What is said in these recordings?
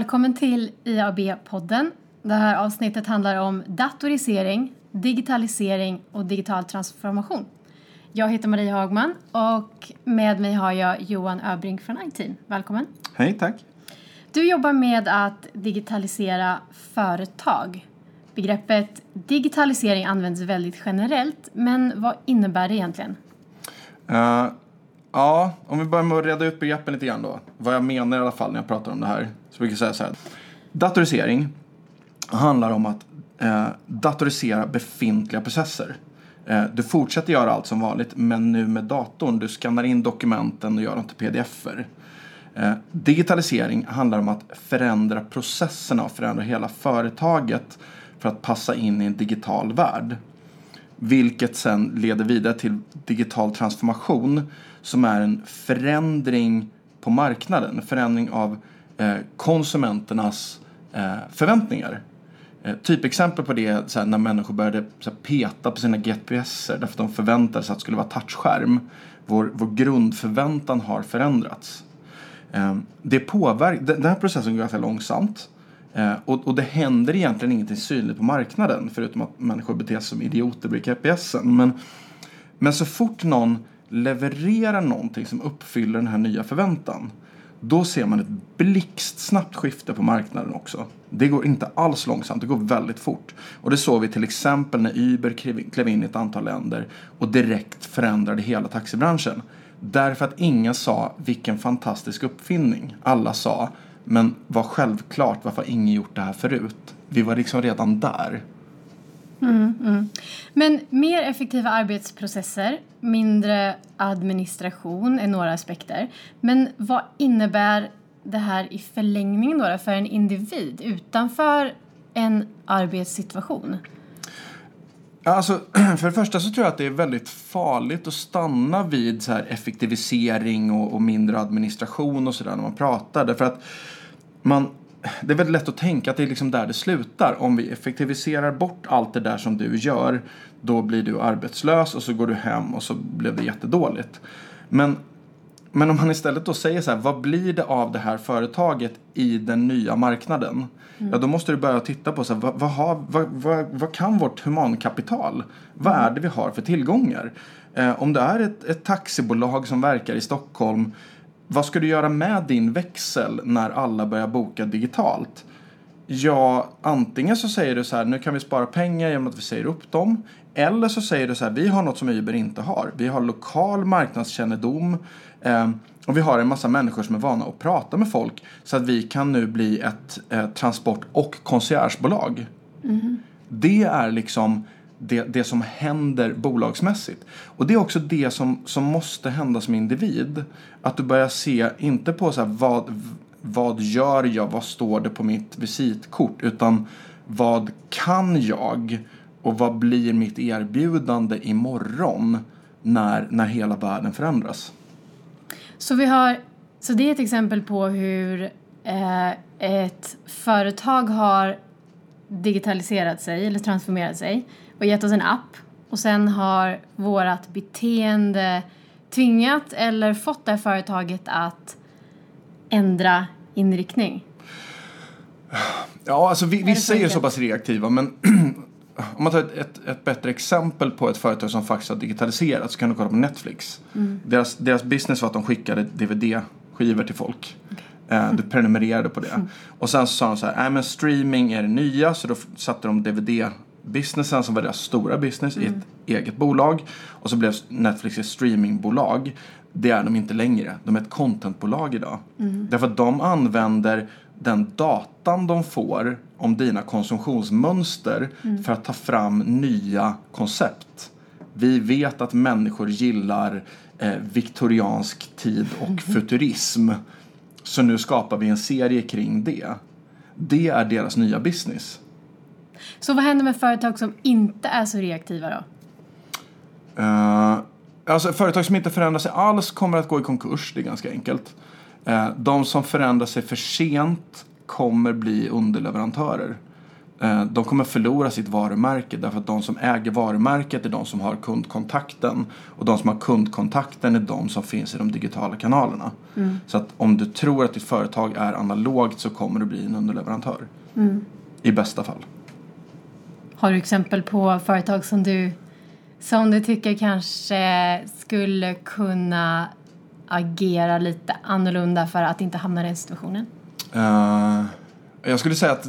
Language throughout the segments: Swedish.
Välkommen till IAB-podden. Det här avsnittet handlar om datorisering, digitalisering och digital transformation. Jag heter Marie Hagman och med mig har jag Johan Öbrink från iTeam. Välkommen. Hej, tack. Du jobbar med att digitalisera företag. Begreppet digitalisering används väldigt generellt, men vad innebär det egentligen? Uh, ja, om vi börjar med att reda ut begreppen lite grann då. Vad jag menar i alla fall när jag pratar om det här. Så brukar jag säga så här. Datorisering handlar om att eh, datorisera befintliga processer. Eh, du fortsätter göra allt som vanligt, men nu med datorn. Du skannar in dokumenten och gör dem till pdf-er. Eh, digitalisering handlar om att förändra processerna och förändra hela företaget för att passa in i en digital värld. Vilket sen leder vidare till digital transformation som är en förändring på marknaden, en förändring av eh, konsumenternas eh, förväntningar. Eh, typexempel på det är såhär, när människor började såhär, peta på sina GPSer därför att de förväntade sig att det skulle vara touchskärm. Vår, vår grundförväntan har förändrats. Ehm, det påverkar, den här processen går ganska långsamt. Eh, och, och det händer egentligen ingenting synligt på marknaden förutom att människor beter sig som idioter vid GPSen. Men, men så fort någon levererar någonting som uppfyller den här nya förväntan då ser man ett blixtsnabbt skifte på marknaden också. Det går inte alls långsamt, det går väldigt fort. Och det såg vi till exempel när Uber klev in i ett antal länder och direkt förändrade hela taxibranschen. Därför att ingen sa vilken fantastisk uppfinning. Alla sa, men var självklart varför har ingen gjort det här förut? Vi var liksom redan där. Mm, mm. Men mer effektiva arbetsprocesser, mindre administration är några aspekter. Men vad innebär det här i förlängningen då för en individ utanför en arbetssituation? Alltså, för det första så tror jag att det är väldigt farligt att stanna vid så här effektivisering och, och mindre administration och sådär när man pratar. Därför att man, det är väldigt lätt att tänka att det är liksom där det slutar. Om vi effektiviserar bort allt det där som du gör, då blir du arbetslös och så går du hem och så blev det jättedåligt. Men men om man istället då säger så här, vad blir det av det här företaget i den nya marknaden? Mm. Ja, då måste du börja titta på så här, vad, vad, har, vad, vad, vad, kan vårt humankapital? Vad är det vi har för tillgångar? Eh, om det är ett, ett taxibolag som verkar i Stockholm, vad ska du göra med din växel när alla börjar boka digitalt? Ja, antingen så säger du så här, nu kan vi spara pengar genom att vi säger upp dem. Eller så säger du så här, vi har något som Uber inte har. Vi har lokal marknadskännedom. Eh, och vi har en massa människor som är vana att prata med folk. Så att vi kan nu bli ett eh, transport och conciergebolag. Mm. Det är liksom det, det som händer bolagsmässigt. Och det är också det som, som måste hända som individ. Att du börjar se, inte på så här, vad, vad gör jag, vad står det på mitt visitkort, utan vad kan jag och vad blir mitt erbjudande imorgon när, när hela världen förändras? Så, vi har, så det är ett exempel på hur eh, ett företag har digitaliserat sig eller transformerat sig och gett oss en app och sen har vårt beteende tvingat eller fått det företaget att ändra inriktning? Ja, alltså vi, vissa är ju så pass reaktiva men om man tar ett, ett, ett, bättre exempel på ett företag som faktiskt har digitaliserat så kan du kolla på Netflix. Mm. Deras, deras business var att de skickade DVD-skivor till folk. Okay. Eh, du prenumererade på det. Mm. Och sen så sa de så här, nej men streaming är det nya så då satte de DVD-businessen som var deras stora business mm. i ett mm. eget bolag. Och så blev Netflix ett streamingbolag. Det är de inte längre. De är ett contentbolag idag. Mm. Därför att de använder den datan de får om dina konsumtionsmönster mm. för att ta fram nya koncept. Vi vet att människor gillar eh, viktoriansk tid och futurism. Så nu skapar vi en serie kring det. Det är deras nya business. Så vad händer med företag som inte är så reaktiva då? Uh, alltså företag som inte förändrar sig alls kommer att gå i konkurs, det är ganska enkelt. Eh, de som förändrar sig för sent kommer bli underleverantörer. eh, de kommer förlora sitt varumärke därför att de som äger varumärket är de som har kundkontakten och de som har kundkontakten är de som finns i de digitala kanalerna. Så att om du tror att ditt företag är analogt så kommer du bli en underleverantör. I bästa fall. Har du exempel på företag som du, som du tycker kanske skulle kunna agera lite annorlunda för att inte hamna i den situationen? Eh, jag skulle säga att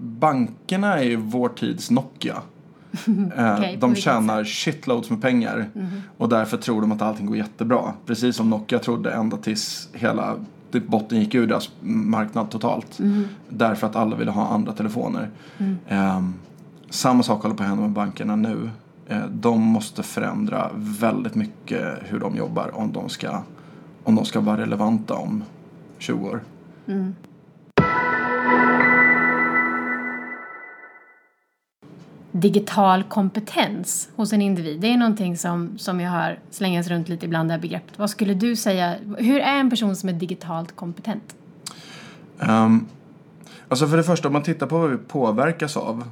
bankerna är ju vår tids Nokia. Eh, på de tjänar shitloads med pengar och därför tror de att allting går jättebra. Precis som Nokia trodde ända tills hela typ botten gick ur deras marknad totalt. Därför att alla ville ha andra telefoner. Eh, samma sak håller på att hända med bankerna nu. Eh, de måste förändra väldigt mycket hur de jobbar om de ska, om de ska vara relevanta om 20 år. Digital kompetens hos en individ, det är någonting som, som jag hör slängas runt lite ibland det här begreppet. Vad skulle du säga, hur är en person som är digitalt kompetent? Um, alltså för det första, om man tittar på vad vi påverkas av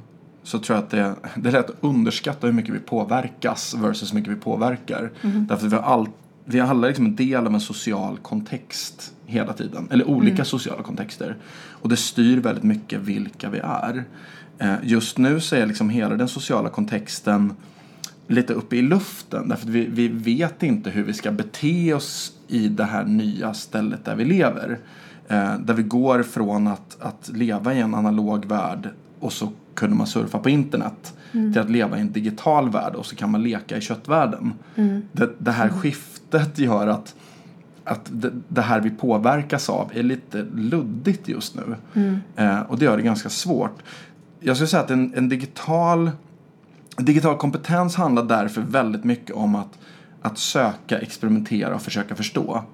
så tror jag att det, det är lätt att underskatta hur mycket vi påverkas versus hur mycket vi påverkar. Därför att vi har, all, vi har alla liksom en del av en social kontext hela tiden. Eller olika sociala kontexter. Och det styr väldigt mycket vilka vi är. Eh, just nu så är liksom hela den sociala kontexten lite uppe i luften. Därför att vi, vi vet inte hur vi ska bete oss i det här nya stället där vi lever. Eh, där vi går från att, att leva i en analog värld och så kunde man surfa på internet till att leva i en digital värld och så kan man leka i köttvärlden. Det, det här skiftet gör att, att det, det här vi påverkas av är lite luddigt just nu. Eh, och det gör det ganska svårt. Jag skulle säga att en, en digital Digital kompetens handlar därför väldigt mycket om att, att söka, experimentera och försöka förstå.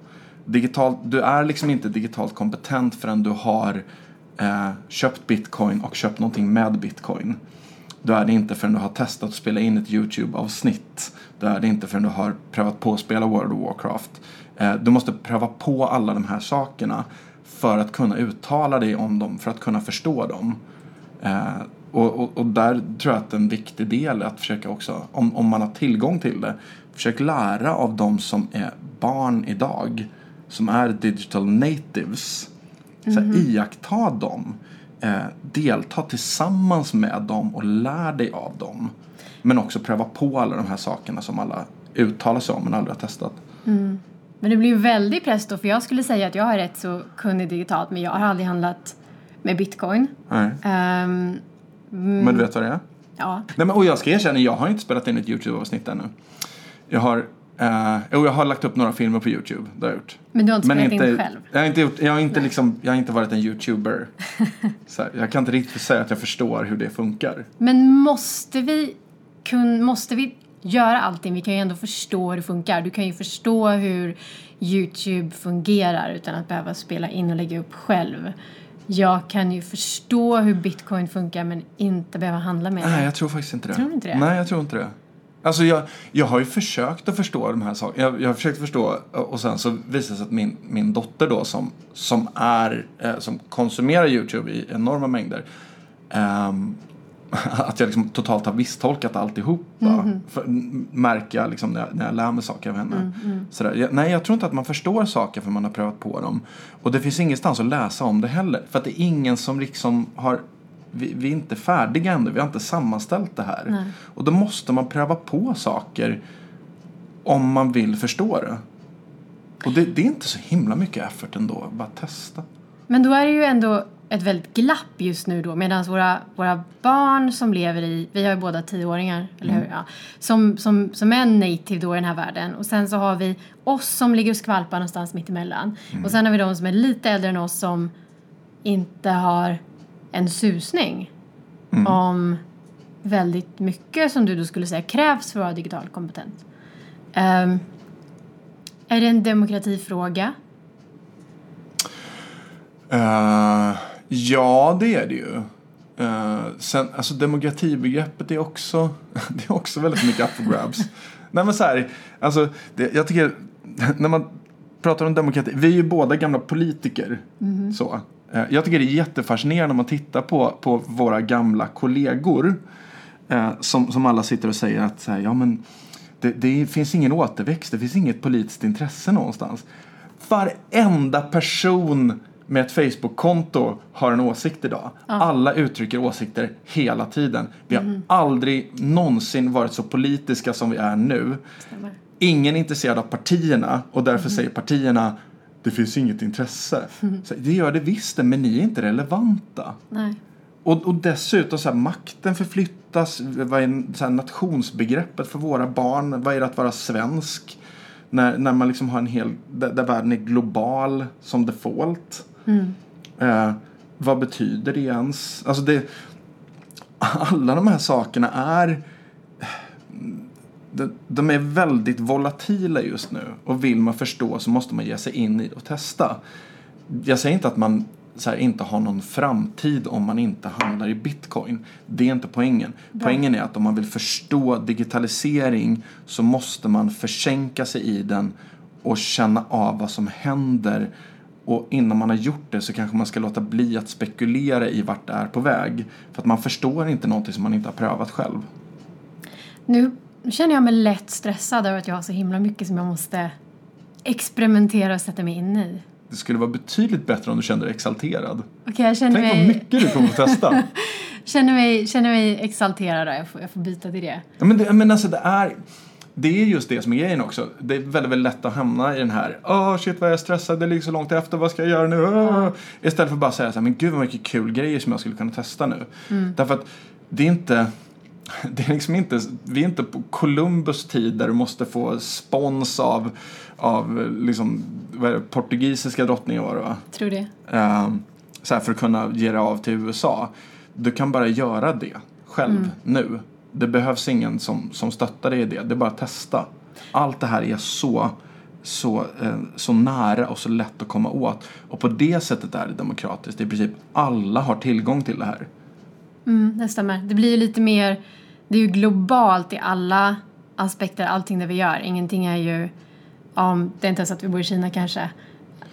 Digital, du är liksom inte digitalt kompetent förrän du har eh, köpt bitcoin och köpt någonting med bitcoin. Då är det inte förrän du har testat att spela in ett YouTube-avsnitt. Då är det inte förrän du har prövat på att spela World of Warcraft. Eh, du måste pröva på alla de här sakerna för att kunna uttala dig om dem, för att kunna förstå dem. Eh, och, och, och där tror jag att en viktig del är att försöka också, om, om man har tillgång till det, försök lära av de som är barn idag, som är digital natives. Så här, iaktta dem, eh, delta tillsammans med dem och lär dig av dem. Men också pröva på alla de här sakerna som alla uttalar sig om men aldrig har testat. Men det blir ju väldigt press då, för jag skulle säga att jag är rätt så kunnig digitalt, men jag har aldrig handlat med bitcoin. Nej. Ehm, Men du vet vad det är? ja, Nej, men, och jag ska erkänna, jag har inte spelat in ett YouTube-avsnitt ännu. Jag har, eh, jo, jag har lagt upp några filmer på YouTube, det har jag gjort. men du har inte spelat in själv? Jag har inte, gjort, jag har inte, liksom, jag har inte varit en YouTuber. Så här, jag kan inte riktigt säga att jag förstår hur det funkar. Men måste vi, kun, måste vi göra allting? Vi kan ju ändå förstå hur det funkar. Du kan ju förstå hur YouTube fungerar utan att behöva spela in och lägga upp själv. Jag kan ju förstå hur bitcoin funkar men inte behöva handla med Nej, det. jag tror faktiskt inte det. Tror du inte det? Nej, jag tror inte det. Alltså jag, jag har ju försökt att förstå de här sakerna. Jag, jag har försökt förstå och sen så visade det sig att min, min dotter då som, som är, eh, som konsumerar YouTube i enorma mängder. ehm, att jag liksom totalt har misstolkat alltihopa. Mhm. För, m- märker jag liksom när, jag, när jag lär mig saker av henne. Mm, Sådär. Jag, nej, jag tror inte att man förstår saker för man har prövat på dem. Och det finns ingenstans att läsa om det heller. För att det är ingen som liksom har vi, vi är inte färdiga ännu, vi har inte sammanställt det här. Nej. Och då måste man pröva på saker om man vill förstå det. Och det, det är inte så himla mycket effort ändå, bara testa. Men då är det ju ändå ett väldigt glapp just nu då medan våra, våra barn som lever i, vi har ju båda tioåringar, eller hur? Ja, som, som, som är native då i den här världen och sen så har vi oss som ligger och skvalpar någonstans mitt emellan och sen har vi de som är lite äldre än oss som inte har en susning om väldigt mycket som du då skulle säga krävs för att vara digitalt kompetent. Ehm, är det en demokratifråga? Eh, ja, det är det ju. Uh, sen, alltså demokratibegreppet är också, det är också väldigt mycket up for grabs. Nej men så här, alltså, det, jag tycker, när man pratar om demokrati, vi är ju båda gamla politiker. Så. Eh, jag tycker det är jättefascinerande när man tittar på, på våra gamla kollegor eh, som, som alla sitter och säger att här, ja, men det, det finns ingen återväxt, det finns inget politiskt intresse någonstans. Varenda person med ett Facebook-konto har en åsikt idag. Alla uttrycker åsikter hela tiden. Vi har aldrig någonsin varit så politiska som vi är nu. Stämmer. Ingen är intresserad av partierna och därför säger partierna det finns inget intresse. Så, det gör det visst men ni är inte relevanta. Nej. Och, och dessutom så här, makten förflyttas. Vad är så här, nationsbegreppet för våra barn? Vad är det att vara svensk? När, när man liksom har en hel, där, där världen är global som default. Eh, vad betyder det ens? Alltså det, alla de här sakerna är de, är väldigt volatila just nu och vill man förstå så måste man ge sig in i det och testa. Jag säger inte att man här, inte har någon framtid om man inte handlar i bitcoin. Det är inte poängen. Poängen är att om man vill förstå digitalisering så måste man försänka sig i den och känna av vad som händer. Och innan man har gjort det så kanske man ska låta bli att spekulera i vart det är på väg. För att man förstår inte någonting som man inte har prövat själv. Nu känner jag mig lätt stressad över att jag har så himla mycket som jag måste experimentera och sätta mig in i. Det skulle vara betydligt bättre om du kände dig exalterad. Okej, jag känner Tänk vad mig, mycket du kommer att testa. känner mig, känner mig exalterad. då. Jag får, jag får byta till det. Ja, men, det, men alltså det är... Det är just det som är grejen också. Det är väldigt, väldigt lätt att hamna i den här Åh shit vad jag är stressad, det ligger så långt efter, vad ska jag göra nu? Åh. Istället för att bara säga så här, men gud vad mycket kul grejer som jag skulle kunna testa nu. Därför att det är inte det är liksom inte, vi är inte på Columbus tid där du måste få spons av, av liksom, vad är det, portugisiska drottningen var det va? Tror det. Ehm, så här för att kunna ge det av till USA. Du kan bara göra det själv nu. Det behövs ingen som, som stöttar dig i det. Det är bara att testa. Allt det här är så, så, eh, så nära och så lätt att komma åt. Och på det sättet är det demokratiskt. I princip alla har tillgång till det här. Mm, det stämmer. Det blir ju lite mer, det är ju globalt i alla aspekter, allting det vi gör. Ingenting är ju, om det är inte ens att vi bor i Kina kanske,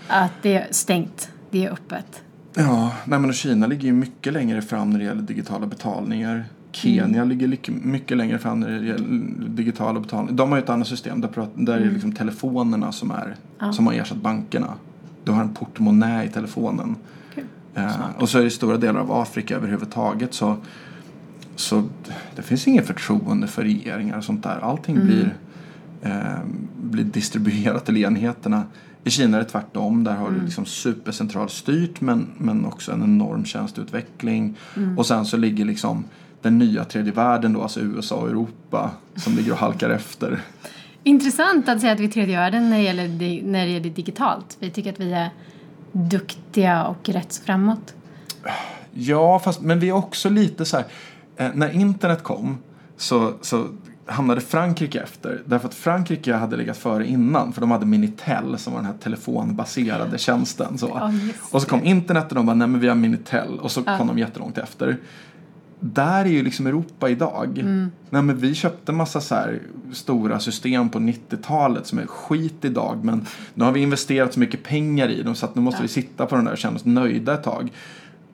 att det är stängt, det är öppet. Ja, nej men Kina ligger ju mycket längre fram när det gäller digitala betalningar. Kenya ligger lik- mycket längre fram när det gäller digitala betalningar. De har ju ett annat system där, där är det liksom telefonerna som, är, som har ersatt bankerna. Du har en portmonnä i telefonen. Kul. Eh, och så är det stora delar av Afrika överhuvudtaget så, så det finns inget förtroende för regeringar och sånt där. Allting blir, eh, blir distribuerat till enheterna. I Kina är det tvärtom. Där har du liksom supercentralt styrt men, men också en enorm tjänsteutveckling. Och sen så ligger liksom den nya tredje världen då, alltså USA och Europa, som ligger och halkar efter. Intressant att säga att vi är tredje världen när det gäller, när det gäller digitalt. Vi tycker att vi är duktiga och rätt framåt. Ja, fast, men vi är också lite så här. Eh, när internet kom så, så hamnade Frankrike efter. Därför att Frankrike hade legat före innan. För de hade Minitel som var den här telefonbaserade tjänsten. Så. Just och så kom internet och de bara, nej men vi har Minitel. Och så kom de jättelångt efter. Där är ju liksom Europa idag. Mm. Nej, men vi köpte massa så stora system på 90-talet som är skit idag. Men nu har vi investerat så mycket pengar i dem så att nu måste Ja. vi sitta på den där och känna oss nöjda ett tag.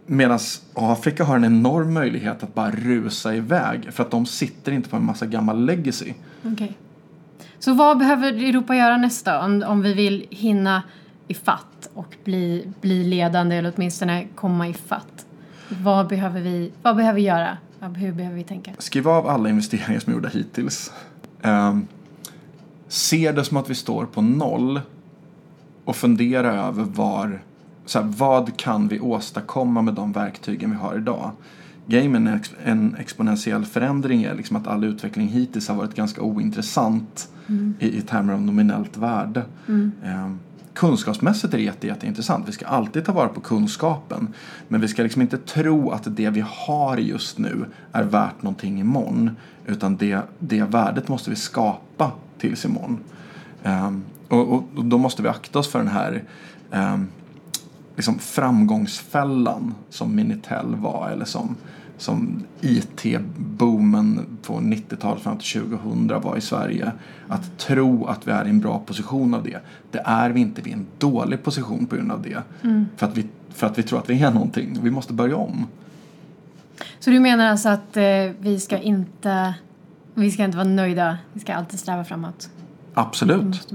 Medan Afrika har en enorm möjlighet att bara rusa iväg för att de sitter inte på en massa gammal legacy. Okej. Så vad behöver Europa göra nästa om, om vi vill hinna i fatt och bli, bli ledande eller åtminstone komma i fatt? Vad behöver vi, vad behöver vi göra? Hur behöver vi tänka? Skriv av alla investeringar som är gjorda hittills. Um, se det som att vi står på noll och fundera över var, så här, vad kan vi åstadkomma med de verktygen vi har idag. Grejen med en, ex- en exponentiell förändring är liksom att all utveckling hittills har varit ganska ointressant i, i termer av nominellt värde. Ehm, kunskapsmässigt är det jätte, jätteintressant. Vi ska alltid ta vara på kunskapen. Men vi ska liksom inte tro att det vi har just nu är värt någonting imorgon. Utan det, det värdet måste vi skapa tills imorgon. Ehm, och, och, och då måste vi akta oss för den här ehm, liksom framgångsfällan som Minitel var eller som, som IT-boomen på 90-talet fram till 2000 var i Sverige. Att tro att vi är i en bra position av det. Det är vi inte, vi är i en dålig position på grund av det. För att vi, för att vi tror att vi är någonting. Vi måste börja om. Så du menar alltså att eh, vi ska inte vi ska inte vara nöjda, vi ska alltid sträva framåt? Absolut.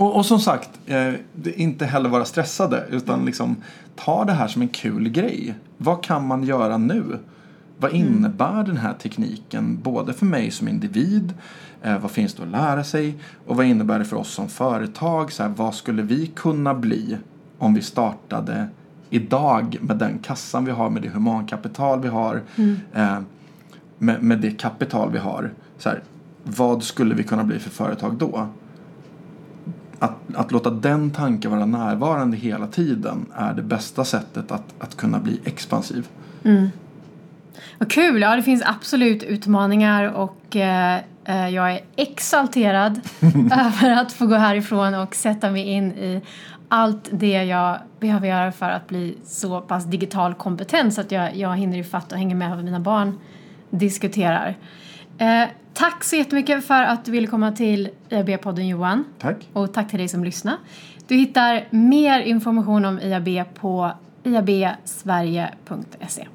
Och, och som sagt, eh, inte heller vara stressade utan liksom ta det här som en kul grej. Vad kan man göra nu? Vad innebär den här tekniken både för mig som individ, eh, vad finns det att lära sig och vad innebär det för oss som företag? Så här, vad skulle vi kunna bli om vi startade idag med den kassan vi har, med det humankapital vi har, eh, med, med det kapital vi har. Så här, vad skulle vi kunna bli för företag då? Att, att låta den tanken vara närvarande hela tiden är det bästa sättet att, att kunna bli expansiv. Vad kul! Ja, det finns absolut utmaningar och eh, eh, jag är exalterad över att få gå härifrån och sätta mig in i allt det jag behöver göra för att bli så pass digital kompetent så att jag, jag hinner ifatt och hänger med vad mina barn diskuterar. Eh, tack så jättemycket för att du ville komma till IAB-podden Johan. Tack. Och tack till dig som lyssnar. Du hittar mer information om IAB på iabsverige.se.